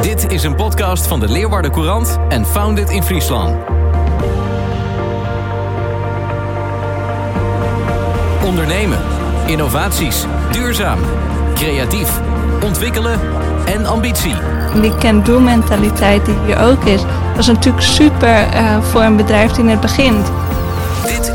Dit is een podcast van de Leeuwarden Courant en Founded in Friesland. Ondernemen, innovaties, duurzaam, creatief, ontwikkelen en ambitie. Die can-do mentaliteit die hier ook is, dat is natuurlijk super uh, voor een bedrijf die net begint.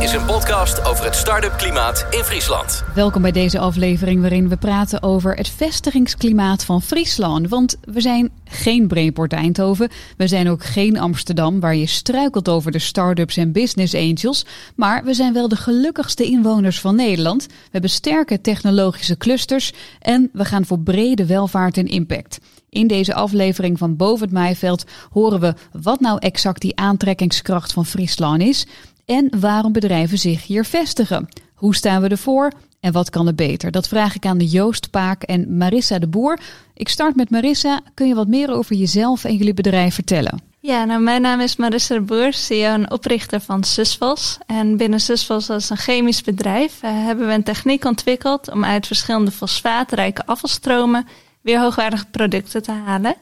Is een podcast over het start-up klimaat in Friesland. Welkom bij deze aflevering waarin we praten over het vestigingsklimaat van Friesland. Want we zijn geen Brainport Eindhoven, we zijn ook geen Amsterdam waar je struikelt over de start-ups en business angels. Maar we zijn wel de gelukkigste inwoners van Nederland. We hebben sterke technologische clusters en we gaan voor brede welvaart en impact. In deze aflevering van Boven het Maaiveld horen we wat nou exact die aantrekkingskracht van Friesland is en waarom bedrijven zich hier vestigen. Hoe staan we ervoor en wat kan er beter? Dat vraag ik aan de Joost Paak en Marissa de Boer. Ik start met Marissa. Kun je wat meer over jezelf en jullie bedrijf vertellen? Ja, nou, mijn naam is Marissa de Boer, CEO en oprichter van Susvos. En binnen Susvos, als een chemisch bedrijf, uh, hebben we een techniek ontwikkeld om uit verschillende fosfaatrijke afvalstromen weer hoogwaardige producten te halen.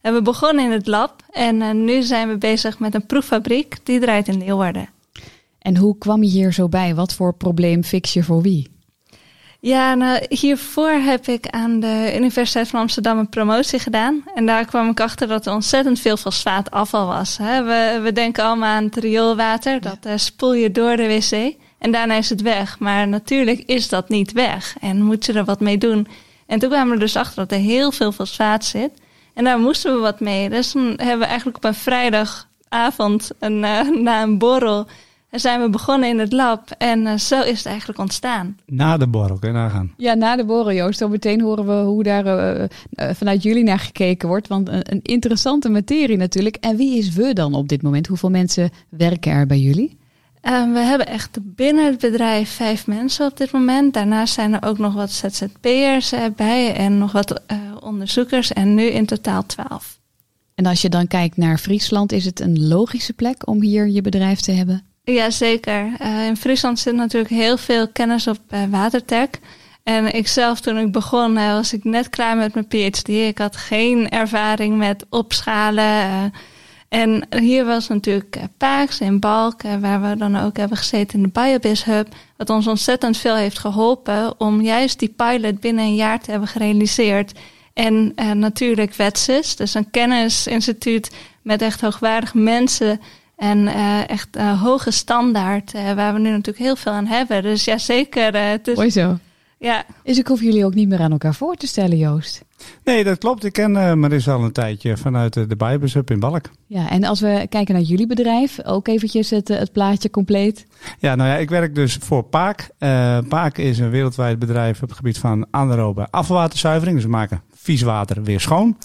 En we begonnen in het lab en uh, nu zijn we bezig met een proeffabriek die draait in Leeuwarden. En hoe kwam je hier zo bij? Wat voor probleem fix je voor wie? Ja, nou, hiervoor heb ik aan de Universiteit van Amsterdam een promotie gedaan. En daar kwam ik achter dat er ontzettend veel fosfaatafval was. We, we denken allemaal aan het rioolwater, dat uh, spoel je door de wc. En daarna is het weg. Maar natuurlijk is dat niet weg. En moet je er wat mee doen. En toen kwamen we dus achter dat er heel veel fosfaat zit. En daar moesten we wat mee. Dus toen hebben we eigenlijk op een vrijdagavond een, uh, na een borrel en zijn we begonnen in het lab en uh, zo is het eigenlijk ontstaan. Na de borrel, kun je nagaan. Ja, na de borrel, Joost. Dan meteen horen we hoe daar uh, uh, vanuit jullie naar gekeken wordt. Want een, een, interessante materie natuurlijk. En wie is we dan op dit moment? Hoeveel mensen werken er bij jullie? we hebben echt binnen het bedrijf vijf mensen op dit moment. Daarnaast zijn er ook nog wat ZZP'ers bij en nog wat onderzoekers. En nu in totaal twaalf. En als je dan kijkt naar Friesland, is het een logische plek om hier je bedrijf te hebben? Ja, zeker. Uh, in Friesland zit natuurlijk heel veel kennis op uh, watertech. En ik zelf, toen ik begon, uh, was ik net klaar met mijn PhD. Ik had geen ervaring met opschalen. en hier was natuurlijk Paaks in Balk, waar we dan ook hebben gezeten in de Biobiz Hub. Wat ons ontzettend veel heeft geholpen om juist die pilot binnen een jaar te hebben gerealiseerd. En natuurlijk Wetsis, dus een kennisinstituut met echt hoogwaardige mensen en uh, echt uh, hoge standaard, uh, waar we nu natuurlijk heel veel aan hebben. Dus ja, zeker. het is, Mooi zo. Ja. Dus ik hoef jullie ook niet meer aan elkaar voor te stellen, Joost. Nee, dat klopt. Ik ken uh, Marissa al een tijdje vanuit de Bijbels Hub in Balk. Ja, en als we kijken naar jullie bedrijf, ook eventjes het, het plaatje compleet. Ja, nou ja, ik werk dus voor Paak. Paak is een wereldwijd bedrijf op het gebied van anaerobe afvalwaterzuivering. Dus we maken vies water weer schoon.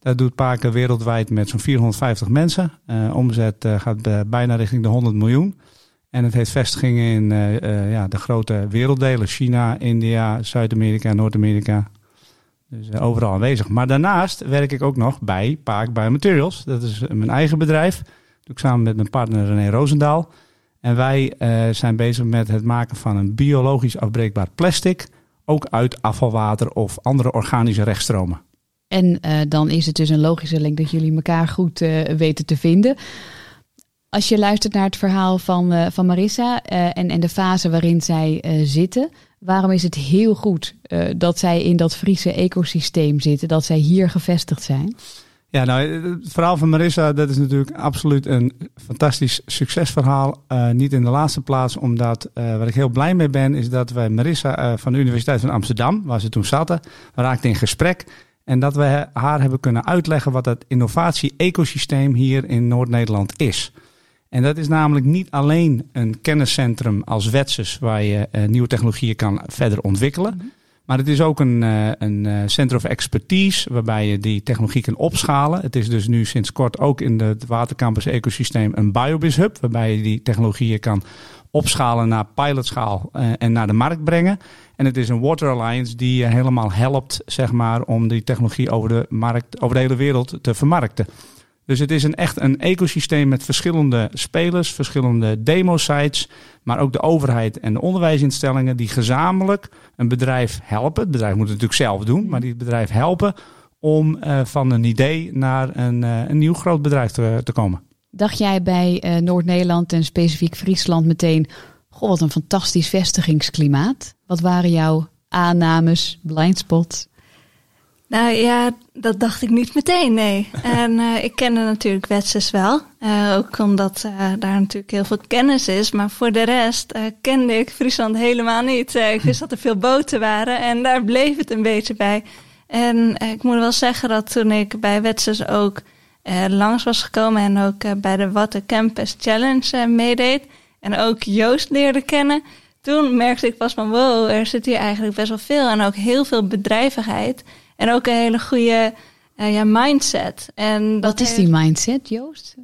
Dat doet Paken wereldwijd met zo'n 450 mensen. Uh, omzet uh, gaat bijna richting de 100 miljoen. En het heeft vestigingen in ja, de grote werelddelen. China, India, Zuid-Amerika, Noord-Amerika. Dus overal aanwezig. Maar daarnaast werk ik ook nog bij Paak Biomaterials. Dat is mijn eigen bedrijf. Dat doe ik samen met mijn partner René Roosendaal. En wij zijn bezig met het maken van een biologisch afbreekbaar plastic. Ook uit afvalwater of andere organische rechtstromen. En uh, dan is het dus een logische link dat jullie elkaar goed uh, weten te vinden. Als je luistert naar het verhaal van, uh, van Marissa en, en de fase waarin zij zitten, waarom is het heel goed dat zij in dat Friese ecosysteem zitten, dat zij hier gevestigd zijn? Ja, nou, het verhaal van Marissa, dat is natuurlijk absoluut een fantastisch succesverhaal. niet in de laatste plaats, omdat waar ik heel blij mee ben, is dat wij Marissa van de Universiteit van Amsterdam, waar ze toen zaten, raakten in gesprek. En dat we haar hebben kunnen uitleggen wat het innovatie-ecosysteem hier in Noord-Nederland is. En dat is namelijk niet alleen een kenniscentrum als Wetses waar je uh, nieuwe technologieën kan verder ontwikkelen. Mhm. Maar het is ook een, uh, een uh, center of expertise waarbij je die technologie kan opschalen. Het is dus nu sinds kort ook in het watercampus ecosysteem een biobis hub, waarbij je die technologieën kan opschalen naar pilotschaal uh, en naar de markt brengen. En het is een Water Alliance die je helemaal helpt zeg maar, om die technologie over de, markt, over de hele wereld te vermarkten. Dus het is echt een ecosysteem met verschillende spelers, verschillende demo-sites, maar ook de overheid en de onderwijsinstellingen die gezamenlijk een bedrijf helpen. Het bedrijf moet het natuurlijk zelf doen, maar die het bedrijf helpen om uh, van een idee naar een, uh, een nieuw groot bedrijf te, komen. Dacht jij bij Noord-Nederland en specifiek Friesland meteen, goh wat een fantastisch vestigingsklimaat. Wat waren jouw aannames, blindspots? Nou ja, dat dacht ik niet meteen, nee. en uh, ik kende natuurlijk Wetses wel. Uh, ook omdat uh, daar natuurlijk heel veel kennis is. Maar voor de rest kende ik Friesland helemaal niet. ik wist dat er veel boten waren en daar bleef het een beetje bij. En ik moet wel zeggen dat toen ik bij Wetses ook langs was gekomen... en ook bij de Water Campus Challenge meedeed... en ook Joost leerde kennen... toen merkte ik pas van wow, er zit hier eigenlijk best wel veel... en ook heel veel bedrijvigheid... En ook een hele goede uh, ja, mindset. En Wat is die mindset, Joost?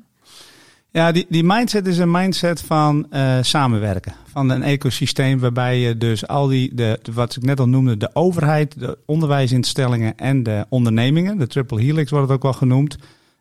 Ja, die, die mindset is een mindset van uh, samenwerken. Van een ecosysteem waarbij je dus al die, de, wat ik net al noemde, de overheid, de onderwijsinstellingen en de ondernemingen, de triple helix wordt het ook wel genoemd,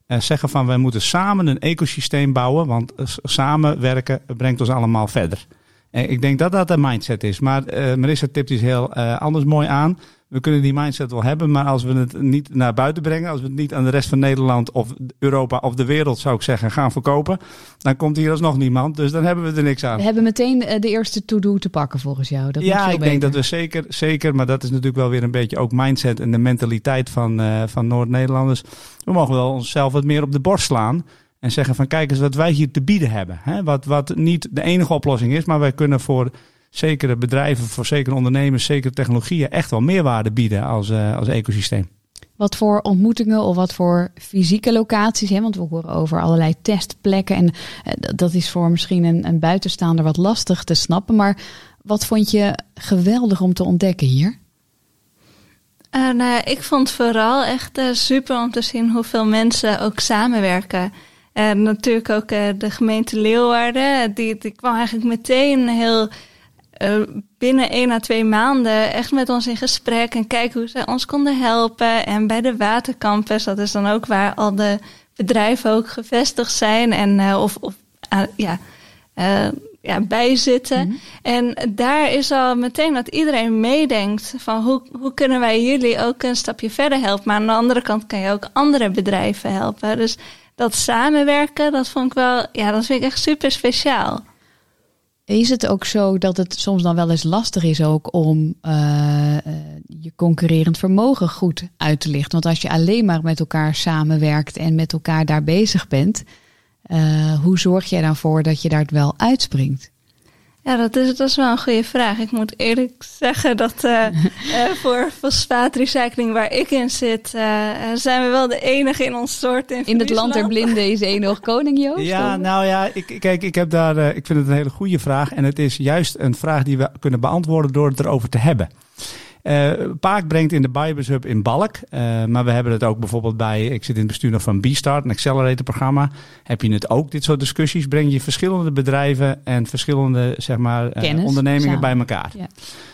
uh, zeggen van wij moeten samen een ecosysteem bouwen, want samenwerken brengt ons allemaal verder. Ik denk dat dat de mindset is. Maar Marissa tipt iets heel anders mooi aan we kunnen die mindset wel hebben, maar als we het niet naar buiten brengen, als we het niet aan de rest van Nederland of Europa of de wereld, zou ik zeggen, gaan verkopen, dan komt hier alsnog niemand. Dus dan hebben we er niks aan. We hebben meteen de eerste to-do te pakken volgens jou. Dat ja, ik denk dat we zeker, zeker, maar dat is natuurlijk wel weer een beetje ook mindset en de mentaliteit van, uh, van Noord-Nederlanders. We mogen wel onszelf wat meer op de borst slaan. En zeggen van kijk eens wat wij hier te bieden hebben. Hè? Wat, wat niet de enige oplossing is, maar wij kunnen voor zekere bedrijven, voor zekere ondernemers, zekere technologieën echt wel meerwaarde bieden als, uh, als ecosysteem. Wat voor ontmoetingen of wat voor fysieke locaties, hè? want we horen over allerlei testplekken en uh, dat is voor misschien een, een buitenstaander wat lastig te snappen. Maar wat vond je geweldig om te ontdekken hier? Uh, nou ja, ik vond vooral echt uh, super om te zien hoeveel mensen ook samenwerken. En natuurlijk ook uh, de gemeente Leeuwarden, die, die kwam eigenlijk meteen heel uh, binnen één à twee maanden echt met ons in gesprek en kijken hoe ze ons konden helpen. En bij de Watercampus, dat is dan ook waar al de bedrijven ook gevestigd zijn en uh, of, of uh, ja, ja, bij zitten. Mm -hmm. En daar is al meteen dat iedereen meedenkt van hoe, hoe kunnen wij jullie ook een stapje verder helpen. Maar aan de andere kant kan je ook andere bedrijven helpen. Dus dat samenwerken, dat vond ik wel, ja, dat vind ik echt super speciaal. Is het ook zo dat het soms dan wel eens lastig is ook om uh, je concurrerend vermogen goed uit te lichten? Want als je alleen maar met elkaar samenwerkt en met elkaar daar bezig bent, uh, hoe zorg jij dan voor dat je daar wel uitspringt? Ja, dat is, dat is wel een goede vraag. Ik moet eerlijk zeggen dat uh, uh, voor fosfaatrecycling waar ik in zit, uh, zijn we wel de enige in ons soort. In, in het land der blinden is één nog koning, Joost? Ja, nou ja, ik, kijk, ik heb daar, ik vind het een hele goede vraag. En het is juist een vraag die we kunnen beantwoorden door het erover te hebben. Uh, Paak brengt in de Bibus Hub in Balk. Uh, maar we hebben het ook bijvoorbeeld bij, ik zit in het bestuur nog van B-Start, een accelerator programma. Heb je het ook, dit soort discussies? Breng je verschillende bedrijven en verschillende zeg maar, uh, ondernemingen bij elkaar. Ja.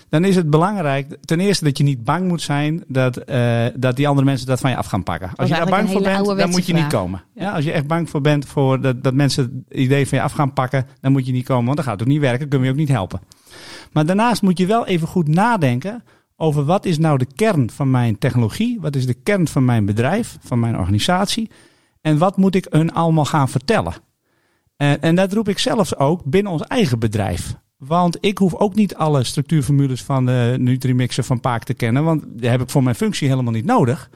Dan is het belangrijk, ten eerste dat je niet bang moet zijn dat, dat die andere mensen dat van je af gaan pakken. Als je daar bang voor bent, dan moet je niet komen. Ja. ja. als je echt bang voor bent voor dat, dat mensen het idee van je af gaan pakken, dan moet je niet komen. Want dan gaat het ook niet werken, kunnen we je ook niet helpen. Maar daarnaast moet je wel even goed nadenken over wat is nou de kern van mijn technologie, wat is de kern van mijn bedrijf, van mijn organisatie en wat moet ik hun allemaal gaan vertellen. En, en dat roep ik zelfs ook binnen ons eigen bedrijf. Want ik hoef ook niet alle structuurformules van de Nutrimixer van Paak te kennen, want die heb ik voor mijn functie helemaal niet nodig.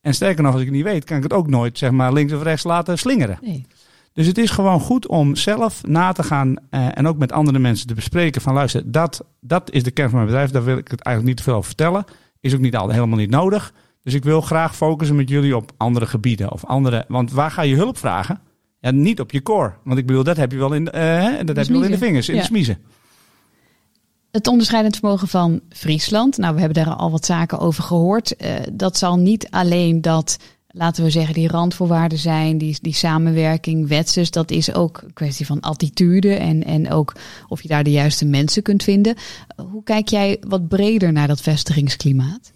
En sterker nog, als ik het niet weet, kan ik het ook nooit zeg maar links of rechts laten slingeren. Nee. Dus het is gewoon goed om zelf na te gaan uh, en ook met andere mensen te bespreken van luister, dat, dat is de kern van mijn bedrijf, daar wil ik het eigenlijk niet te veel over vertellen. Is ook niet al, helemaal niet nodig. Dus ik wil graag focussen met jullie op andere gebieden of andere, want waar ga je hulp vragen? Ja, niet op je core. Want ik bedoel, dat heb je wel in, uh, dat heb je wel in de vingers, in ja. de smiezen. Het onderscheidend vermogen van Friesland. Nou, we hebben daar al wat zaken over gehoord. Uh, dat zal niet alleen dat, laten we zeggen, die randvoorwaarden zijn, die, die samenwerking, wetses. Dat is ook een kwestie van attitude en, en ook of je daar de juiste mensen kunt vinden. Hoe kijk jij wat breder naar dat vestigingsklimaat?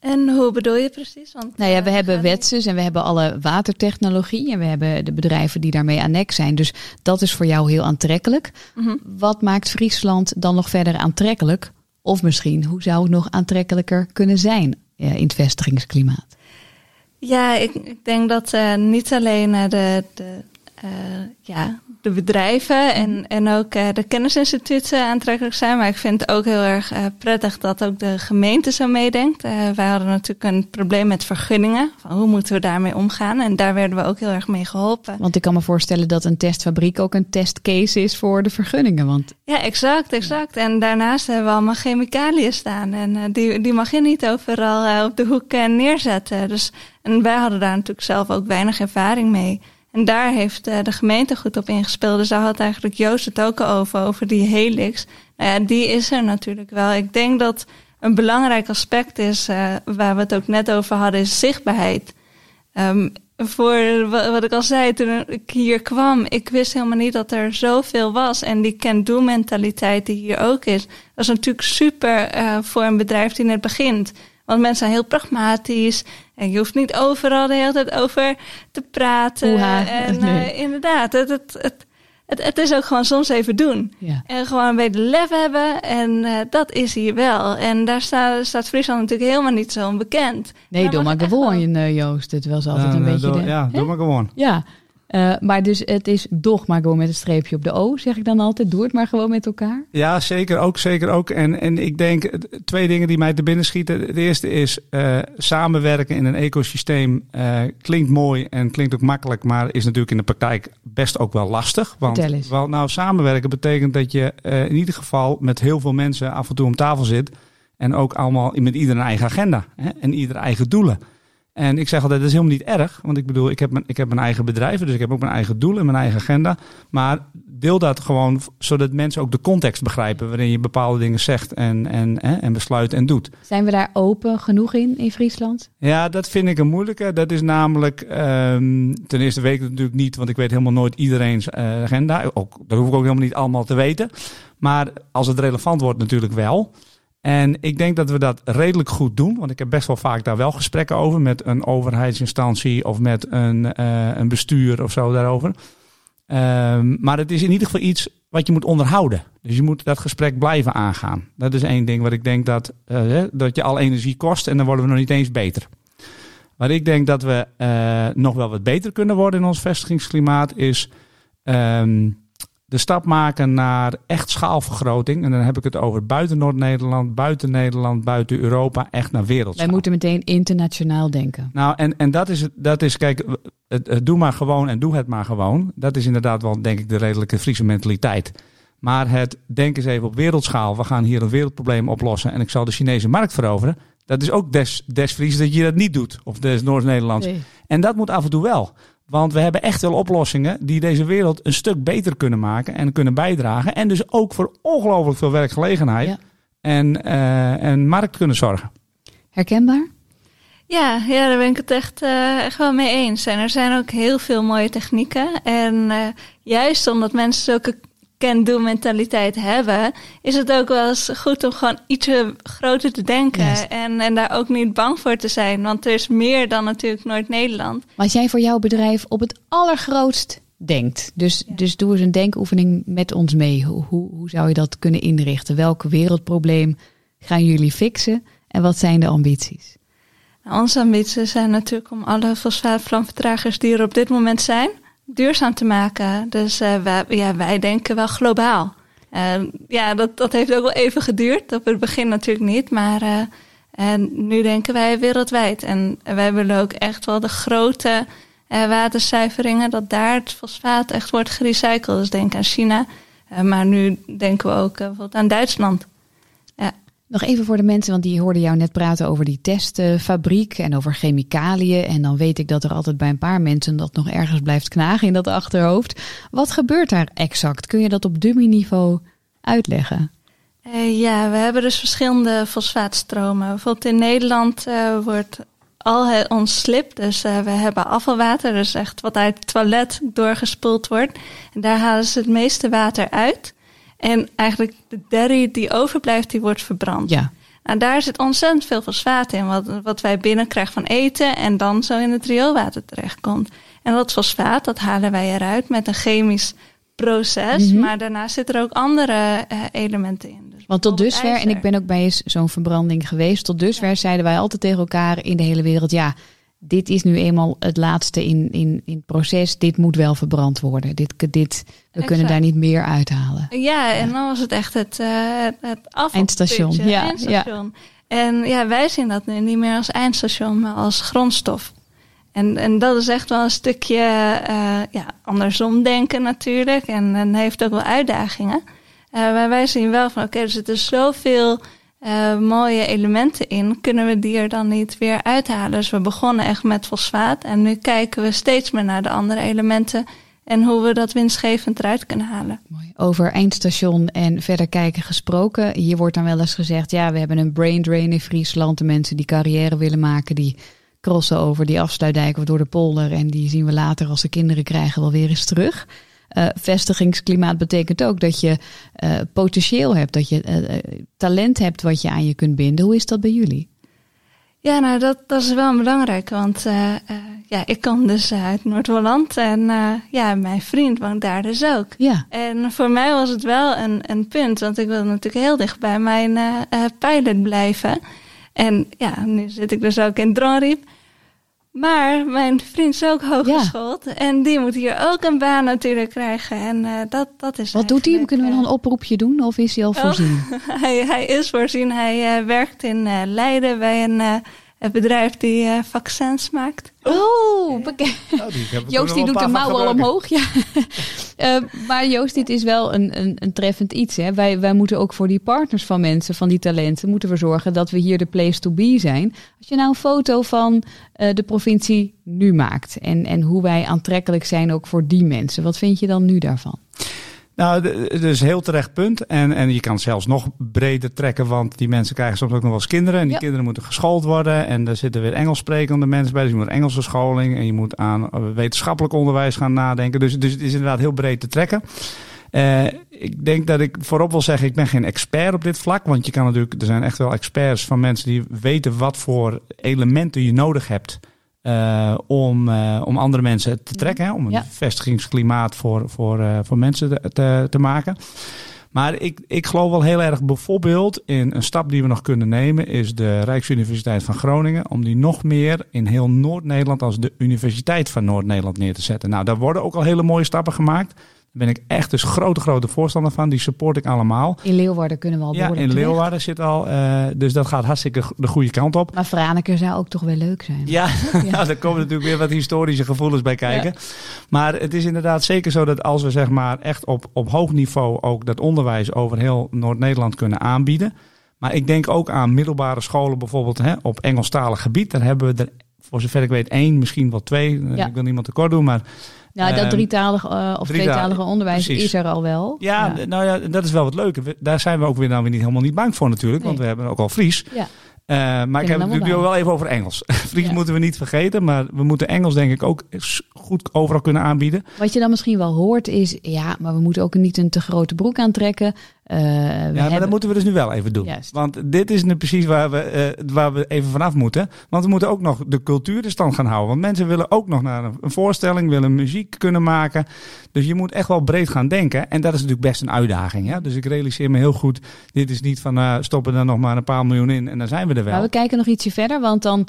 En hoe bedoel je precies? Want, nou ja, we uh, hebben wetses en we hebben alle watertechnologie en we hebben de bedrijven die daarmee annex zijn. Dus dat is voor jou heel aantrekkelijk. Mm -hmm. Wat maakt Friesland dan nog verder aantrekkelijk? Of misschien, hoe zou het nog aantrekkelijker kunnen zijn in het vestigingsklimaat? Ja, ik, ik denk dat uh, niet alleen de, de ja, de bedrijven en, en ook uh, de kennisinstituten aantrekkelijk zijn. Maar ik vind het ook heel erg uh, prettig dat ook de gemeente zo meedenkt. Uh, wij hadden natuurlijk een probleem met vergunningen. Van hoe moeten we daarmee omgaan? En daar werden we ook heel erg mee geholpen. Want ik kan me voorstellen dat een testfabriek ook een testcase is voor de vergunningen. Want... Ja, exact, exact. En daarnaast hebben we allemaal chemicaliën staan. En die, die mag je niet overal op de hoek neerzetten. Dus, en wij hadden daar natuurlijk zelf ook weinig ervaring mee. En daar heeft uh, de gemeente goed op ingespeeld. Dus daar had eigenlijk Joost het ook over, over die helix. Nou ja, die is er natuurlijk wel. Ik denk dat een belangrijk aspect is, uh, waar we het ook net over hadden, is zichtbaarheid. Um, voor wat ik al zei toen ik hier kwam, ik wist helemaal niet dat er zoveel was. En die can-do mentaliteit die hier ook is, dat is natuurlijk super uh, voor een bedrijf die net begint. Want mensen zijn heel pragmatisch. En je hoeft niet overal de hele tijd over te praten. Oeha, en nee. uh, inderdaad, het, het, het, het, het is ook gewoon soms even doen. Ja. En gewoon een beetje lef hebben. En uh, dat is hier wel. En daar staat, staat Friesland natuurlijk helemaal niet zo onbekend. Nee, doe maar gewoon, uh, Joost. Het was altijd ja, een beetje... Doe, de, ja, hè? doe maar gewoon. Ja, uh, maar dus het is doch maar gewoon met een streepje op de O, zeg ik dan altijd. Doe het maar gewoon met elkaar. Ja, zeker ook, zeker ook. En, en ik denk twee dingen die mij te binnen schieten. Het eerste is uh, samenwerken in een ecosysteem uh, klinkt mooi en klinkt ook makkelijk, maar is natuurlijk in de praktijk best ook wel lastig. Want wel, nou, samenwerken betekent dat je in ieder geval met heel veel mensen af en toe om tafel zit. En ook allemaal met ieder een eigen agenda hè, en ieder eigen doelen. En ik zeg altijd, dat is helemaal niet erg. Want ik bedoel, ik heb, mijn, ik heb mijn eigen bedrijven, dus ik heb ook mijn eigen doelen en mijn eigen agenda. Maar deel dat gewoon, zodat mensen ook de context begrijpen waarin je bepaalde dingen zegt en, en, en besluit en doet. Zijn we daar open genoeg in, in Friesland? Ja, dat vind ik een moeilijke. Dat is namelijk, um, ten eerste weet ik het natuurlijk niet, want ik weet helemaal nooit iedereen's uh, agenda. Ook, dat hoef ik ook helemaal niet allemaal te weten. Maar als het relevant wordt, natuurlijk wel. En ik denk dat we dat redelijk goed doen. Want ik heb best wel vaak daar wel gesprekken over. Met een overheidsinstantie of met een, uh, een bestuur of zo daarover. Um, maar het is in ieder geval iets wat je moet onderhouden. Dus je moet dat gesprek blijven aangaan. Dat is één ding wat ik denk dat, uh, dat je al energie kost. En dan worden we nog niet eens beter. Waar ik denk dat we uh, nog wel wat beter kunnen worden in ons vestigingsklimaat is... Um, de stap maken naar echt schaalvergroting. En dan heb ik het over buiten Noord-Nederland, buiten Nederland, buiten Europa, echt naar wereldschaal. Wij moeten meteen internationaal denken. Nou, en, en dat, is, het, dat is, kijk, het, het, doe maar gewoon en doe het maar gewoon. Dat is inderdaad wel, denk ik, de redelijke Friese mentaliteit. Maar het denk eens even op wereldschaal. We gaan hier een wereldprobleem oplossen en ik zal de Chinese markt veroveren. Dat is ook des, des Fries dat je dat niet doet. Of des Noord-Nederlands. Nee. En dat moet af en toe wel. Want we hebben echt wel oplossingen die deze wereld een stuk beter kunnen maken en kunnen bijdragen. En dus ook voor ongelooflijk veel werkgelegenheid Ja. en, uh, en markt kunnen zorgen. Herkenbaar? Ja, ja, daar ben ik het echt, uh, echt wel mee eens. En er zijn ook heel veel mooie technieken. En uh, juist omdat mensen zulke can-do mentaliteit hebben, is het ook wel eens goed om gewoon ietsje groter te denken. Yes. En, en daar ook niet bang voor te zijn. Want er is meer dan natuurlijk Noord-Nederland. Maar als jij voor jouw bedrijf op het allergrootst denkt, dus, Ja. dus doe eens een denkoefening met ons mee. Hoe, hoe, hoe zou je dat kunnen inrichten? Welk wereldprobleem gaan jullie fixen? En wat zijn de ambities? Nou, onze ambities zijn natuurlijk om alle fosfaatvlamvertragers die er op dit moment zijn, duurzaam te maken. Dus uh, wij, ja, wij denken wel globaal. Uh, ja, dat, dat heeft ook wel even geduurd. Op het begin natuurlijk niet, maar uh, nu denken wij wereldwijd. En wij willen ook echt wel de grote waterzuiveringen, dat daar het fosfaat echt wordt gerecycled. Dus denk aan China. Maar nu denken we ook bijvoorbeeld aan Duitsland. Nog even voor de mensen, want die hoorden jou net praten over die testfabriek en over chemicaliën. En dan weet ik dat er altijd bij een paar mensen dat nog ergens blijft knagen in dat achterhoofd. Wat gebeurt daar exact? Kun je dat op dummy-niveau uitleggen? Uh, ja, we hebben dus verschillende fosfaatstromen. Bijvoorbeeld in Nederland uh, wordt al ons slip, dus uh, we hebben afvalwater, dus echt wat uit het toilet doorgespoeld wordt. En daar halen ze het meeste water uit. En eigenlijk de derry die overblijft, die wordt verbrand. Ja. En daar zit ontzettend veel fosfaat in, wat, wat wij binnenkrijgen van eten en dan zo in het rioolwater terechtkomt. En dat fosfaat, dat halen wij eruit met een chemisch proces, Mhm. maar daarna zitten er ook andere uh, elementen in. Dus Want tot dusver, en ik ben ook bij eens zo'n verbranding geweest, tot dusver zeiden wij altijd tegen elkaar in de hele wereld, ja, dit is nu eenmaal het laatste in, in, in het proces, dit moet wel verbrand worden. Dit, dit, we Exact. kunnen daar niet meer uithalen. Ja, en dan was het echt het, uh, het, Eindstation, ja, eindstation. En ja, wij zien dat nu niet meer als eindstation, maar als grondstof. En, en dat is echt wel een stukje uh, ja, andersom denken natuurlijk. En, en heeft ook wel uitdagingen. Uh, maar wij zien wel van oké, okay, er zitten zoveel uh, mooie elementen in. Kunnen we die er dan niet weer uithalen? Dus we begonnen echt met fosfaat. En nu kijken we steeds meer naar de andere elementen. En hoe we dat winstgevend eruit kunnen halen. Over eindstation en verder kijken gesproken. Hier wordt dan wel eens gezegd, ja, we hebben een brain drain in Friesland. De mensen die carrière willen maken, die crossen over die afsluitdijk of door de polder. En die zien we later als ze kinderen krijgen wel weer eens terug. Uh, vestigingsklimaat betekent ook dat je uh, potentieel hebt, dat je uh, talent hebt wat je aan je kunt binden. Hoe is dat bij jullie? Ja, nou dat, dat is wel belangrijk, want ja, ik kom dus uit Noord-Holland en ja, mijn vriend woont daar dus ook. Ja. En voor mij was het wel een, een punt, want ik wilde natuurlijk heel dicht bij mijn pilot blijven. En ja, nu zit ik dus ook in Dronriep. Maar mijn vriend is ook hooggeschoold. Ja. En die moet hier ook een baan natuurlijk krijgen. En uh, dat, dat is. Wat doet hij? Kunnen we nog een oproepje doen? Of is hij al voorzien? Oh, hij, hij, is voorzien. Hij uh, werkt in uh, Leiden bij een bedrijf die vaccins maakt. Oh, bekend. Oh, die Joost die doet de mouw al omhoog. Ja. maar Joost, dit is wel een, een, een treffend iets. Hè? Wij, wij moeten ook voor die partners van mensen, van die talenten, moeten we zorgen dat we hier de place to be zijn. Als je nou een foto van de provincie nu maakt en, en hoe wij aantrekkelijk zijn ook voor die mensen, wat vind je dan nu daarvan? Nou, dat is een heel terecht punt. En, en je kan het zelfs nog breder trekken, want die mensen krijgen soms ook nog wel eens kinderen. En die ja. kinderen moeten geschoold worden. En er zitten weer Engels sprekende mensen bij. Dus je moet Engelse scholing en je moet aan wetenschappelijk onderwijs gaan nadenken. Dus, dus het is inderdaad heel breed te trekken. Uh, ik denk dat ik voorop wil zeggen, ik ben geen expert op dit vlak. Want je kan natuurlijk, er zijn echt wel experts van mensen die weten wat voor elementen je nodig hebt. Uh, om, uh, om andere mensen te trekken, hè, om een ja. vestigingsklimaat voor, voor, uh, voor mensen te, te, te, maken. Maar ik, ik geloof wel heel erg bijvoorbeeld in een stap die we nog kunnen nemen, is de Rijksuniversiteit van Groningen, om die nog meer in heel Noord-Nederland als de Universiteit van Noord-Nederland neer te zetten. Nou, daar worden ook al hele mooie stappen gemaakt. Daar ben ik echt dus grote, grote voorstander van. Die support ik allemaal. In Leeuwarden kunnen we al Ja, in Leeuwarden zit al. Uh, dus dat gaat hartstikke de goede kant op. Maar Franeker zou ook toch wel leuk zijn. Ja, ja. nou, daar komen natuurlijk weer wat historische gevoelens bij kijken. Ja. Maar het is inderdaad zeker zo dat als we zeg maar echt op, op hoog niveau ook dat onderwijs over heel Noord-Nederland kunnen aanbieden. Maar ik denk ook aan middelbare scholen bijvoorbeeld hè, op Engelstalig gebied. Daar hebben we er, voor zover ik weet, één, misschien wel twee. Ja. Ik wil niemand tekort doen, maar... Nou, dat drietalig uh, of tweetalige onderwijs precies. is er al wel. Ja, ja, nou ja, dat is wel wat leuke. Daar zijn we ook weer, nou weer niet helemaal niet bang voor natuurlijk, nee. want we hebben ook al Fries. Ja. Uh, maar ik heb het natuurlijk wel even over Engels. Fries ja. moeten we niet vergeten, maar we moeten Engels denk ik ook goed overal kunnen aanbieden. Wat je dan misschien wel hoort is, ja, maar we moeten ook niet een te grote broek aantrekken. Uh, ja, maar hebben... dat moeten we dus nu wel even doen. Juist. Want dit is nu precies waar we, uh, waar we even vanaf moeten. Want we moeten ook nog de cultuur in stand gaan houden. Want mensen willen ook nog naar een voorstelling, willen muziek kunnen maken. Dus je moet echt wel breed gaan denken. En dat is natuurlijk best een uitdaging. Hè? Dus ik realiseer me heel goed, dit is niet van uh, stoppen er nog maar een paar miljoen in en dan zijn we er wel. Maar we kijken nog ietsje verder, want dan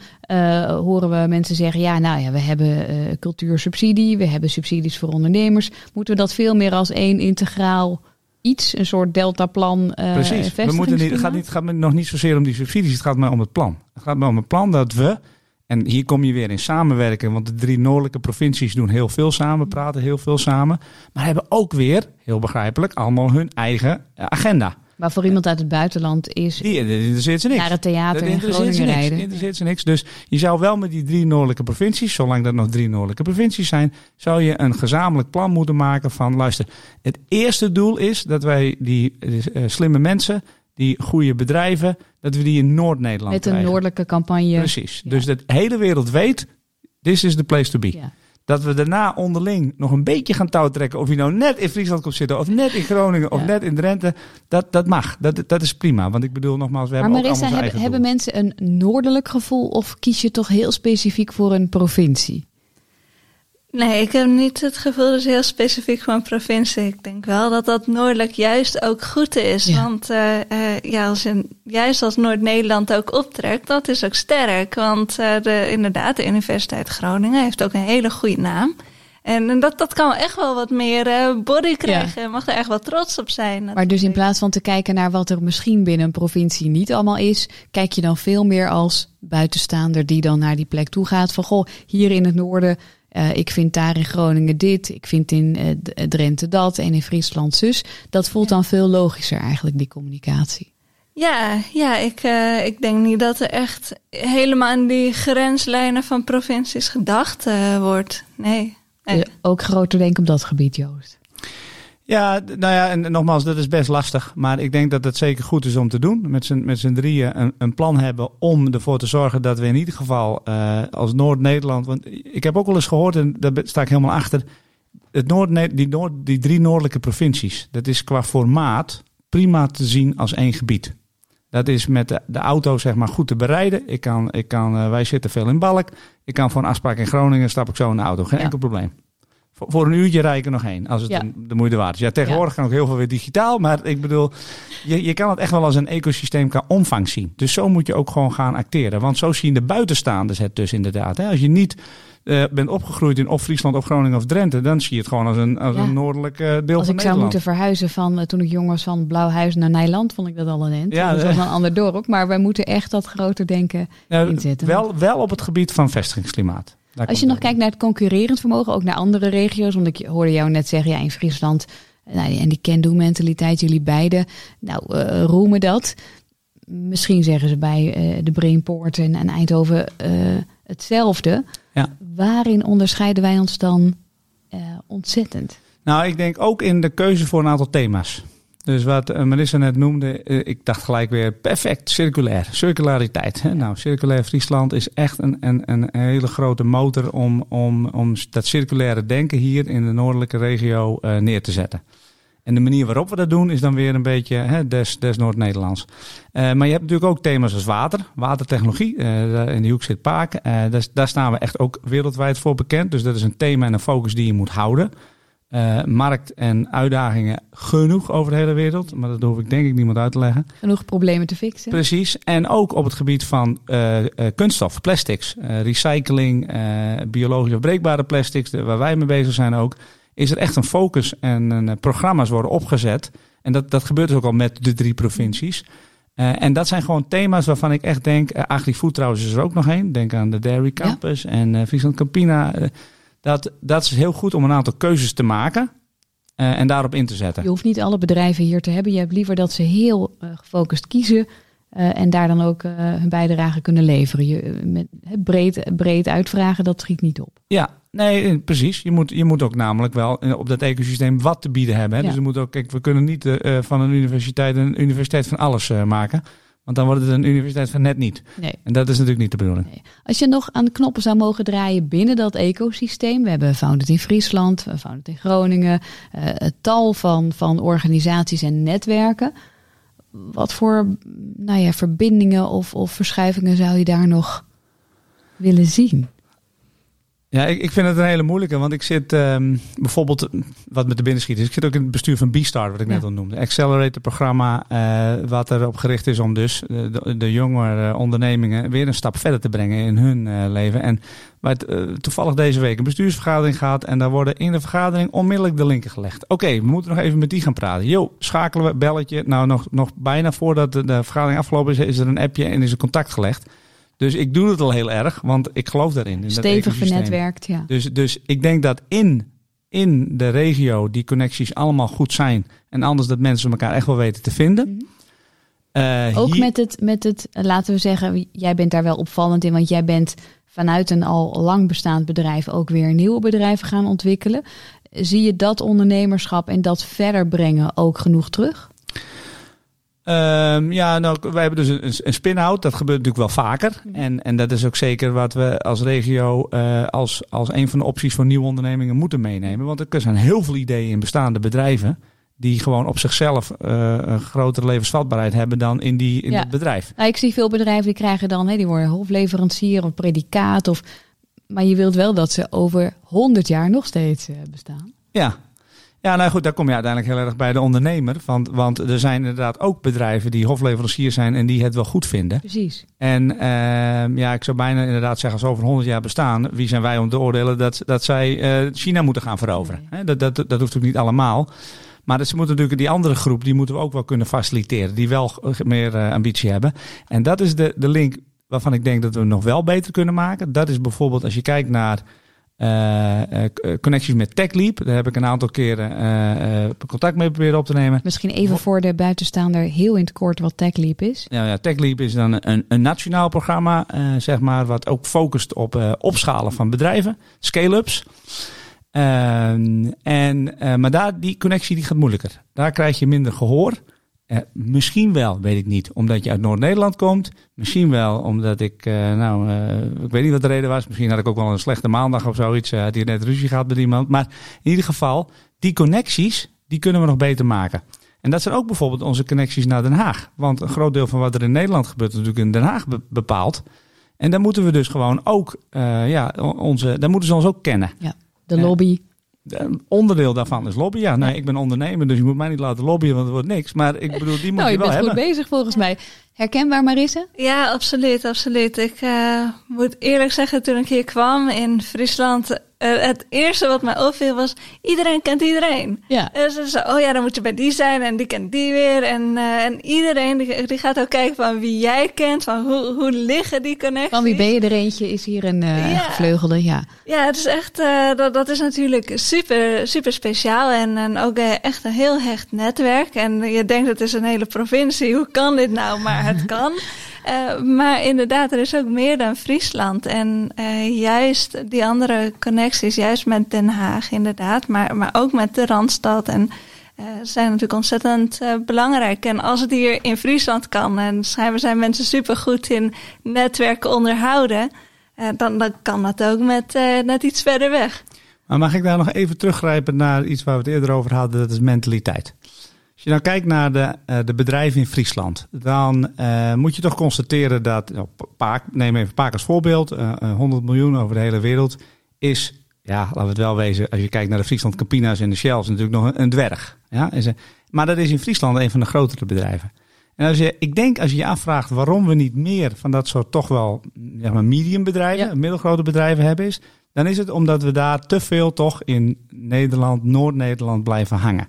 horen we mensen zeggen, ja, nou ja, we hebben cultuursubsidie, we hebben subsidies voor ondernemers. Moeten we dat veel meer als één integraal iets, een soort deltaplan. Uh, Precies. We moeten niet, het gaat, niet, het gaat nog niet zozeer om die subsidies, het gaat maar om het plan. Het gaat maar om het plan dat we, en hier kom je weer in samenwerken, want de drie noordelijke provincies doen heel veel samen, praten heel veel samen, maar hebben ook weer, heel begrijpelijk, allemaal hun eigen agenda. Maar voor iemand uit het buitenland is Die, interesseert ze niks. naar het theater Dat in interesseert ze Groningen niks. rijden. interesseert ze niks. Dus je zou wel met die drie noordelijke provincies, zolang dat nog drie noordelijke provincies zijn, zou je een gezamenlijk plan moeten maken van, luister, het eerste doel is dat wij die eh, slimme mensen, die goede bedrijven, dat we die in Noord-Nederland Met een krijgen. noordelijke campagne. Precies. Ja. Dus dat de hele wereld weet, this is the place to be. Ja. Dat we daarna onderling nog een beetje gaan touwtrekken. Of je nou net in Friesland komt zitten, of net in Groningen, of Ja. net in Drenthe. Dat, dat mag. Dat, dat is prima. Want ik bedoel nogmaals, we Maar hebben ook Marissa, allemaal hebben, hebben mensen een noordelijk gevoel of kies je toch heel specifiek voor een provincie? Nee, ik heb niet het gevoel dat het heel specifiek een provincie. Ik denk wel dat dat noordelijk juist ook goed is. Ja. Want eh, eh, ja, als in, juist als Noord-Nederland ook optrekt, dat is ook sterk. Want eh, de, inderdaad, de Universiteit Groningen heeft ook een hele goede naam. En, en dat, dat kan echt wel wat meer body krijgen. Je mag er echt wel trots op zijn. Maar dus in plaats van te kijken naar wat er misschien binnen een provincie niet allemaal is, kijk je dan veel meer als buitenstaander die dan naar die plek toe gaat. Van goh, hier in het noorden, eh, ik vind daar in Groningen dit, ik vind in eh, D- Drenthe dat en in Friesland zus. Dat voelt dan veel logischer eigenlijk, die communicatie. Ja, ja ik, eh, ik denk niet dat er echt helemaal aan die grenslijnen van provincies gedacht eh, wordt. Nee. Eh, ook groter denken op dat gebied, Joost. Ja, nou ja, en nogmaals, dat is best lastig. Maar ik denk dat het zeker goed is om te doen. Met z'n, met z'n drieën een, een plan hebben om ervoor te zorgen dat we in ieder geval eh, als Noord-Nederland. Want ik heb ook wel eens gehoord, en daar sta ik helemaal achter. Het Noord die, Noord, die drie noordelijke provincies, dat is qua formaat prima te zien als één gebied. Dat is met de, de auto zeg maar goed te bereiden. Ik kan, ik kan, eh, wij zitten veel in Balk. Ik kan voor een afspraak in Groningen stap ik zo in de auto. Geen Ja. enkel probleem. Voor, voor een uurtje rij ik er nog heen, als het Ja. de moeite waard is. Ja, tegenwoordig kan ook heel veel weer digitaal. Maar ik bedoel, je, je kan het echt wel als een ecosysteem qua omvang zien. Dus zo moet je ook gewoon gaan acteren. Want zo zien de buitenstaanders het dus inderdaad. Hè. Als je niet eh, bent opgegroeid in of Friesland of Groningen of Drenthe... dan zie je het gewoon als een, als Ja. een noordelijk eh, deel Als van ik zou Nederland. moeten verhuizen van eh, toen ik jong was van Blauwhuis naar Nijland, vond ik dat al een end. Ja, dat was eh. wel een ander dorp, maar wij moeten echt dat groter denken Ja, inzetten. wel, wel op het gebied van vestigingsklimaat. Daar Als je nog kijkt naar het concurrerend vermogen, ook naar andere regio's, want ik hoorde jou net zeggen, ja, in Friesland, nou, en die can-do-mentaliteit, jullie beiden, nou, eh, roemen dat. Misschien zeggen ze bij eh, de Brainpoort en, en Eindhoven eh, hetzelfde. Ja. Waarin onderscheiden wij ons dan ontzettend? Nou, ik denk ook in de keuze voor een aantal thema's. Dus wat eh, Marissa net noemde, eh, ik dacht gelijk weer perfect, circulair, circulariteit. Hè? Nou, circulair Friesland is echt een, een, een hele grote motor om, om, om dat circulaire denken hier in de noordelijke regio eh, neer te zetten. En de manier waarop we dat doen is dan weer een beetje hè, des, des Noord-Nederlands. Maar je hebt natuurlijk ook thema's als water, watertechnologie. In die hoek zit Paak. Daar staan we echt ook wereldwijd voor bekend. Dus dat is een thema en een focus die je moet houden. Eh, markt en uitdagingen genoeg over de hele wereld. Maar dat hoef ik denk ik niemand uit te leggen. Genoeg problemen te fixen? Precies. En ook op het gebied van eh, eh, kunststof, plastics, recycling, biologisch afbreekbare plastics, de- waar wij mee bezig zijn ook. Is er echt een focus en programma's worden opgezet. En dat, dat gebeurt dus ook al met de drie provincies. En dat zijn gewoon thema's waarvan ik echt denk, uh, AgriFood trouwens is er ook nog een. Denk aan de Dairy Campus en eh Friesland Campina. Dat, dat is heel goed om een aantal keuzes te maken eh, en daarop in te zetten. Je hoeft niet alle bedrijven hier te hebben. Je hebt liever dat ze heel eh, gefocust kiezen eh, en daar dan ook hun bijdrage kunnen leveren. Je, met, breed, breed uitvragen, dat schiet niet op. Ja, nee, precies. Je moet, je moet ook namelijk wel op dat ecosysteem wat te bieden hebben. Hè? Ja. Dus we moeten ook, kijk, we kunnen niet van een universiteit een universiteit van alles maken. Want dan wordt het een universiteit van net niet. Nee. En dat is natuurlijk niet de bedoeling. Als je nog aan de knoppen zou mogen draaien binnen dat ecosysteem. We hebben Founded in Friesland, we Founded in Groningen. eh, tal van, van organisaties en netwerken. Wat voor nou ja, verbindingen of, of verschuivingen zou je daar nog willen zien? Ja, ik, ik vind het een hele moeilijke, want ik zit ehm, bijvoorbeeld, eh, wat met de binnenschiet is, ik zit ook in het bestuur van B-Star, wat ik net al noemde. Accelerator programma, eh, wat erop gericht is om dus eh, de, de jongere ondernemingen weer een stap verder te brengen in hun leven. En waar het toevallig deze week een bestuursvergadering gaat en daar worden in de vergadering onmiddellijk de linken gelegd. Oké, we moeten nog even met die gaan praten. Jo, schakelen we, belletje. Nou, nog, nog bijna voordat de, de vergadering afgelopen is, is er een appje en is er contact gelegd. Dus ik doe het al heel erg, want ik geloof daarin. in Stevig vernetwerkt, ja. Dus, dus ik denk dat in in de regio die connecties allemaal goed zijn. En anders dat mensen elkaar echt wel weten te vinden. Mhm. Eh, Ook hier- met het, met het, laten we zeggen, jij bent daar wel opvallend in, want jij bent vanuit een al lang bestaand bedrijf ook weer nieuwe bedrijven gaan ontwikkelen. Zie je dat ondernemerschap en dat verder brengen ook genoeg terug? Ehm, ja, nou, wij hebben dus een, een spin-out. Dat gebeurt natuurlijk wel vaker. En, en dat is ook zeker wat we als regio eh, als, als een van de opties voor nieuwe ondernemingen moeten meenemen. Want er zijn heel veel ideeën in bestaande bedrijven die gewoon op zichzelf eh, een grotere levensvatbaarheid hebben dan in, die, in Ja. het bedrijf. Nou, ik zie veel bedrijven die krijgen dan, hè, die worden hofleverancier of predicaat. Of, maar je wilt wel dat ze over 100 jaar nog steeds eh, bestaan. Ja. Ja, nou goed, daar kom je uiteindelijk heel erg bij de ondernemer. Want, want er zijn inderdaad ook bedrijven die hofleverancier zijn en die het wel goed vinden. Precies. En ehm, ja, ik zou bijna inderdaad zeggen, als over 100 jaar bestaan, wie zijn wij om te oordelen dat, dat zij eh, China moeten gaan veroveren? Dat, dat, dat hoeft natuurlijk niet allemaal. Maar ze moeten natuurlijk die andere groep, die moeten we ook wel kunnen faciliteren, die wel meer eh, ambitie hebben. En dat is de, de link waarvan ik denk dat we nog wel beter kunnen maken. Dat is bijvoorbeeld als je kijkt naar eh, eh, connecties met TechLeap. Daar heb ik een aantal keren eh, eh, contact mee proberen op te nemen. Misschien even voor de buitenstaander heel in het kort wat TechLeap is. Ja, ja, TechLeap is dan een, een nationaal programma, eh, zeg maar, wat ook focust op eh, opschalen van bedrijven, scale-ups. Ehm, en, eh, maar daar, die connectie die gaat moeilijker. Daar krijg je minder gehoor. Eh, misschien wel, weet ik niet, omdat je uit Noord-Nederland komt. Misschien wel omdat ik, eh, nou, eh, ik weet niet wat de reden was. Misschien had ik ook wel een slechte maandag of zoiets. Had hier net ruzie gehad met iemand. Maar in ieder geval, die connecties, die kunnen we nog beter maken. En dat zijn ook bijvoorbeeld onze connecties naar Den Haag. Want een groot deel van wat er in Nederland gebeurt, is natuurlijk in Den Haag be- bepaald. En daar moeten we dus gewoon ook, ja, onze, daar moeten ze ons ook kennen. De Ja. lobby. Een onderdeel daarvan is lobby. Ja, nee, ik ben ondernemer, dus je moet mij niet laten lobbyen, want het wordt niks. Maar ik bedoel, die moet Nou, je je wel bent goed hebben. bezig volgens mij. Herkenbaar Marisse? Ja, absoluut, absoluut. Ik eh, moet eerlijk zeggen, toen ik hier kwam in Friesland, eh, het eerste wat mij opviel was, iedereen kent iedereen. Ja. En ze zei, oh ja, dan moet je bij die zijn en die kent die weer. En, eh, en iedereen die, die gaat ook kijken van wie jij kent, van hoe, hoe liggen die connecties. Van wie ben je er eentje? Is hier een eh Ja. gevleugelde? Ja. Ja, het is echt, eh, dat, dat is natuurlijk super, super speciaal en, en ook eh, echt een heel hecht netwerk. En je denkt het is een hele provincie, hoe kan dit nou? Maar het kan. Eh, maar inderdaad, er is ook meer dan Friesland. En eh, juist die andere connecties, juist met Den Haag inderdaad, maar, maar ook met de Randstad en eh, zijn natuurlijk ontzettend belangrijk. En als het hier in Friesland kan, en schijnbaar zijn mensen super goed in netwerken onderhouden, dan, dan kan dat ook met net iets verder weg. Maar mag ik daar nog even teruggrijpen naar iets waar we het eerder over hadden, dat is mentaliteit. Als je nou kijkt naar de, eh, de bedrijven in Friesland, dan eh, moet je toch constateren dat, nou, Paak, neem even Paak als voorbeeld, eh, eh, 100 miljoen over de hele wereld, is, ja, laten we het wel wezen, als je kijkt naar de Friesland Campina's en de Shells, natuurlijk nog een, een dwerg. Ja? Is maar dat is in Friesland een van de grotere bedrijven. En als je, ik denk als je je afvraagt waarom we niet meer van dat soort toch wel zeg maar, medium bedrijven, Ja. middelgrote bedrijven hebben, is dan is het omdat we daar te veel toch in Nederland, Noord-Nederland blijven hangen.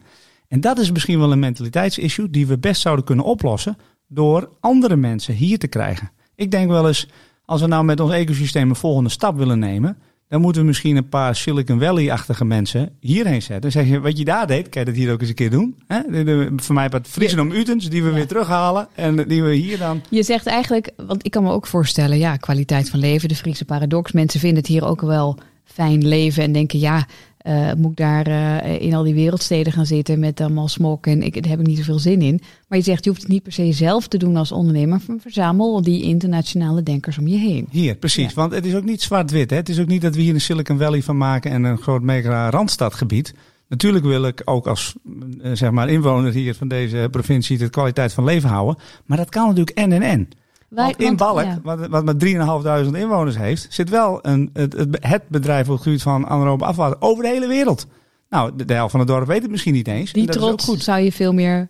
En dat is misschien wel een mentaliteitsissue die we best zouden kunnen oplossen door andere mensen hier te krijgen. Ik denk wel eens, als we nou met ons ecosysteem een volgende stap willen nemen, dan moeten we misschien een paar Silicon Valley-achtige mensen hierheen zetten. Dan zeg je, wat je daar deed, kan je dat hier ook eens een keer doen? Hè? Voor mij wat Friesen om Utens, die we weer terughalen en die we hier dan... Je zegt eigenlijk, want ik kan me ook voorstellen, ja, kwaliteit van leven, de Friese paradox. Mensen vinden het hier ook wel fijn leven en denken, ja, eh, moet ik daar eh, in al die wereldsteden gaan zitten met allemaal smok en ik, daar heb ik niet zoveel zin in. Maar je zegt, je hoeft het niet per se zelf te doen als ondernemer, verzamel die internationale denkers om je heen. Hier, precies. Ja. Want het is ook niet zwart-wit. Het is ook niet dat we hier een Silicon Valley van maken en een groot mega randstadgebied. Natuurlijk wil ik ook als eh, zeg maar inwoner hier van deze provincie de kwaliteit van leven houden. Maar dat kan natuurlijk en en en. Wij- Want in Balk, ja. wat, wat met 3.500 inwoners heeft, zit wel een, het, het, bedrijf op het gebied van anaerobe afvalwater over de hele wereld. Nou, de, de helft van het dorp weet het misschien niet eens. Die dat is ook trots goed. zou je veel meer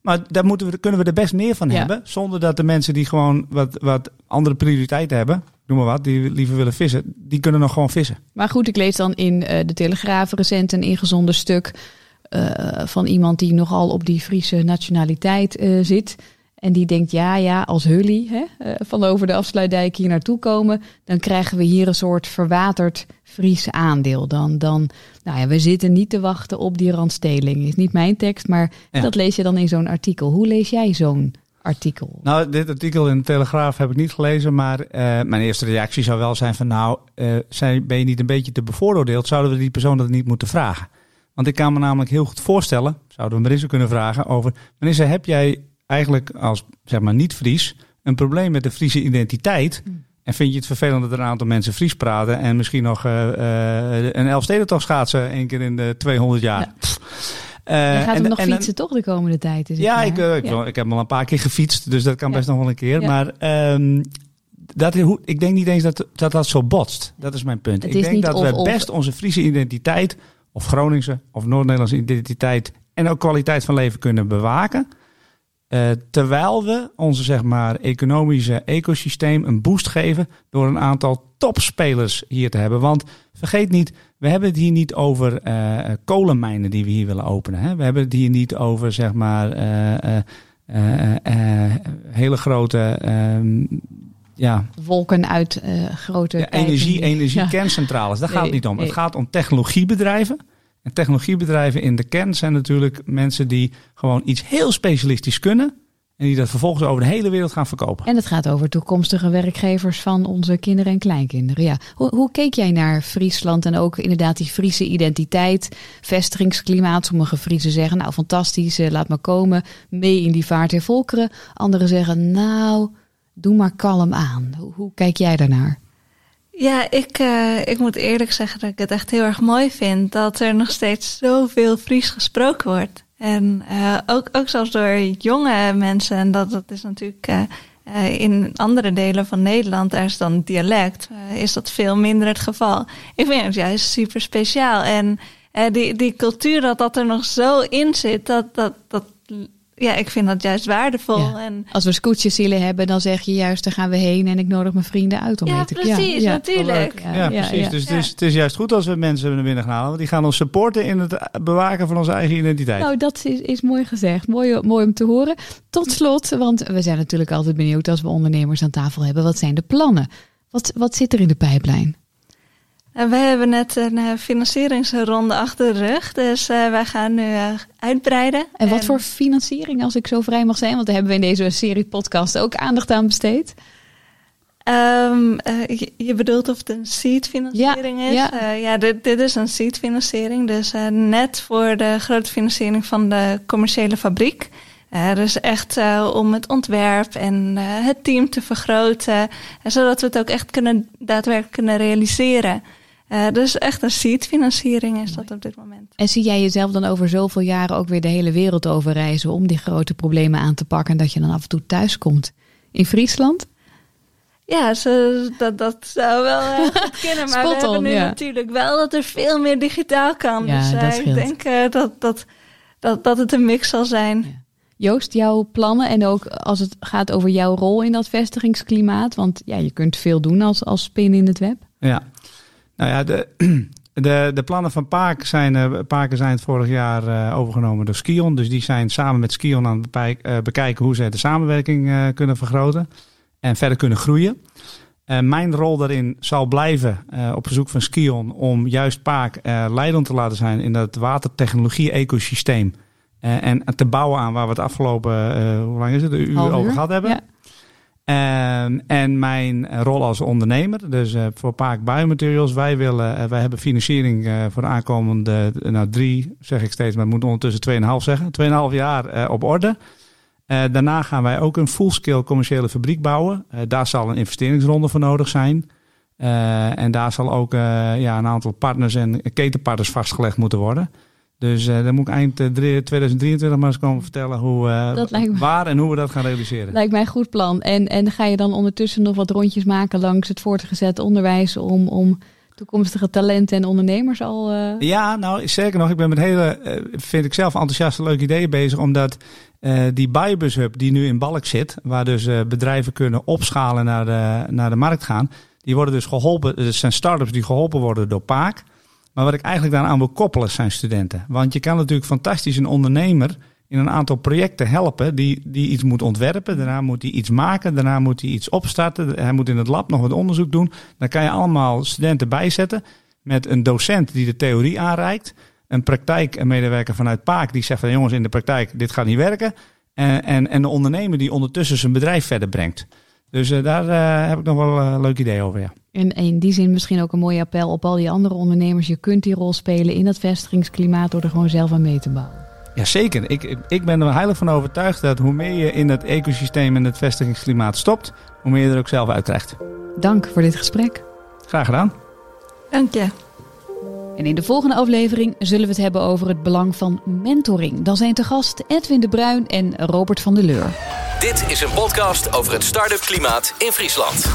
Maar daar moeten we, kunnen we er best meer van Ja. hebben. Zonder dat de mensen die gewoon wat, wat andere prioriteiten hebben, noem maar wat, die liever willen vissen, die kunnen nog gewoon vissen. Maar goed, ik lees dan in eh, de Telegraaf recent een ingezonden stuk eh, van iemand die nogal op die Friese nationaliteit eh, zit. En die denkt, ja, ja, als Hully hè, eh, van over de afsluitdijk hier naartoe komen, dan krijgen we hier een soort verwaterd Friese aandeel. Dan, dan, nou ja, we zitten niet te wachten op die randsteling. Is niet mijn tekst, maar Ja. dat lees je dan in zo'n artikel. Hoe lees jij zo'n artikel? Nou, dit artikel in de Telegraaf heb ik niet gelezen, maar eh, mijn eerste reactie zou wel zijn van nou, eh, zijn, ben je niet een beetje te bevooroordeeld? Zouden we die persoon dat niet moeten vragen? Want ik kan me namelijk heel goed voorstellen, zouden we Marissa kunnen vragen over, Marissa, heb jij eigenlijk als, zeg maar, niet-Fries een probleem met de Friese identiteit? En vind je het vervelend dat er een aantal mensen Fries praten en misschien nog eh, eh, een Elfstedentocht schaatsen één keer in de 200 jaar? Ja. Je Eh, gaat en- hem nog en fietsen toch de komende tijd? Is ja, ik, ik, Ja. ik heb hem al een paar keer gefietst, dus dat kan Ja. best nog wel een keer. Maar ehm, dat, hoe- ik denk niet eens dat, dat dat zo botst. Dat is mijn punt. Het ik denk dat of- we best onze Friese identiteit, of Groningse, of Noord-Nederlandse identiteit en ook kwaliteit van leven kunnen bewaken. Eh, terwijl we onze zeg maar, economische ecosysteem een boost geven door een aantal topspelers hier te hebben. Want vergeet niet, we hebben het hier niet over eh, kolenmijnen die we hier willen openen. Hè? We hebben het hier niet over zeg maar eh, eh, eh, eh, hele grote ehm, ja, Wolken uit eh, grote ja, energie, kerncentrales. Daar gaat het niet om. nee. Het gaat om technologiebedrijven. En technologiebedrijven in de kern zijn natuurlijk mensen die gewoon iets heel specialistisch kunnen. En die dat vervolgens over de hele wereld gaan verkopen. En het gaat over toekomstige werkgevers van onze kinderen en kleinkinderen. Ja. Hoe, hoe keek jij naar Friesland en ook inderdaad die Friese identiteit, vestigingsklimaat? Sommige Friesen zeggen, nou fantastisch, eh, laat maar komen, mee in die vaart der volkeren. Anderen zeggen, nou, doe maar kalm aan. Hoe, hoe kijk jij daarnaar? Ja, ik, eh, ik moet eerlijk zeggen dat ik het echt heel erg mooi vind dat er nog steeds zoveel Fries gesproken wordt. En eh, ook, ook zelfs door jonge mensen. En dat, dat is natuurlijk eh, in andere delen van Nederland, daar is dan dialect, is dat veel minder het geval. Ik vind het juist super speciaal. En die, die cultuur dat dat er nog zo in zit, dat, dat, dat, ja, ik vind dat juist waardevol. Ja. En, Als we scootjeszielen hebben, dan zeg je juist, daar gaan we heen en ik nodig mijn vrienden uit om Ja, mee te precies, natuurlijk. Ja, precies. Dus Ja. Het, is, het is juist goed als we mensen naar binnen gaan halen. Want die gaan ons supporten in het bewaken van onze eigen identiteit. Nou, dat is, is mooi gezegd. Mooi, mooi om te horen. Tot slot, want we zijn natuurlijk altijd benieuwd als we ondernemers aan tafel hebben. Wat zijn de plannen? Wat, wat zit er in de pijplijn? Wij hebben net een eh, financieringsronde achter de rug, dus eh, wij gaan nu eh, uitbreiden. En wat voor financiering, als ik zo vrij mag zijn? Want daar hebben we in deze serie podcast ook aandacht aan besteed. Ehm, eh, je, je bedoelt of het een seed-financiering Ja, is? ja. Ja, ja dit, dit is een seed-financiering, dus net voor de grote financiering van de commerciële fabriek. Dus echt om het ontwerp en het team te vergroten, en zodat we het ook echt kunnen, daadwerkelijk kunnen realiseren. Eh, dus echt een seed-financiering is dat op dit moment. En zie jij jezelf dan over zoveel jaren ook weer de hele wereld over reizen om die grote problemen aan te pakken en dat je dan af en toe thuis komt? In Friesland? Ja, ze, dat, dat zou wel eh, goed kunnen. Maar Spot we hebben on, nu ja. natuurlijk wel dat er veel meer digitaal kan. Ja, dus eh, ik denk eh, dat, dat, dat, dat het een mix zal zijn. Joost, jouw plannen en ook als het gaat over jouw rol in dat vestigingsklimaat. Want ja, je kunt veel doen als, als spin in het web. Ja, nou ja, de, de, de plannen van Paak zijn, eh, Paken zijn het vorig jaar eh, overgenomen door Skion. Dus die zijn samen met Skion aan het eh, bekijken hoe ze de samenwerking kunnen vergroten en verder kunnen groeien. Mijn rol daarin zal blijven op verzoek van Skion om juist Paak leidend te laten zijn in dat watertechnologie-ecosysteem. En te bouwen aan waar we het afgelopen, hoe lang is het, een uur Half over uur, gehad hebben. ja. Ehm, en mijn rol als ondernemer, dus eh, voor Paak Biomaterials, wij, willen, eh, wij hebben financiering eh, voor de aankomende, nou drie zeg ik steeds, maar moet ondertussen 2,5 zeggen, 2,5 jaar op orde. Daarna gaan wij ook een full-scale commerciële fabriek bouwen. Daar zal een investeringsronde voor nodig zijn. En daar zal ook ja, een aantal partners en ketenpartners vastgelegd moeten worden. Dus eh dan moet ik eind eh, drie- 2023 maar eens komen vertellen hoe, eh, waar en hoe we dat gaan realiseren. Lijkt mij een goed plan. En, en ga je dan ondertussen nog wat rondjes maken langs het voortgezet onderwijs om, om toekomstige talenten en ondernemers al. eh, Ja, nou zeker nog. Ik ben met hele, eh, vind ik zelf enthousiaste leuke ideeën bezig. Omdat eh, die Biobus Hub die nu in Balk zit, waar dus eh, bedrijven kunnen opschalen naar de, naar de markt gaan. Die worden dus geholpen, het zijn start-ups die geholpen worden door Paak. Maar wat ik eigenlijk daaraan wil koppelen zijn studenten. Want je kan natuurlijk fantastisch een ondernemer in een aantal projecten helpen die, die iets moet ontwerpen. Daarna moet hij iets maken, daarna moet hij iets opstarten. Hij moet in het lab nog wat onderzoek doen. Dan kan je allemaal studenten bijzetten met een docent die de theorie aanreikt. Een praktijkmedewerker vanuit Paak die zegt van jongens in de praktijk dit gaat niet werken. En, en, en de ondernemer die ondertussen zijn bedrijf verder brengt. Dus uh, daar uh, heb ik nog wel een leuk idee over, ja. En in die zin misschien ook een mooi appel op al die andere ondernemers. Je kunt die rol spelen in dat vestigingsklimaat door er gewoon zelf aan mee te bouwen. Jazeker. Ik, ik ben er heilig van overtuigd dat hoe meer je in het ecosysteem en het vestigingsklimaat stopt, hoe meer je er ook zelf uit krijgt. Dank voor dit gesprek. Graag gedaan. Dank je. En in de volgende aflevering zullen we het hebben over het belang van mentoring. Dan zijn te gast Edwin de Bruin en Robert van der Leur. Dit is een podcast over het start-up klimaat in Friesland.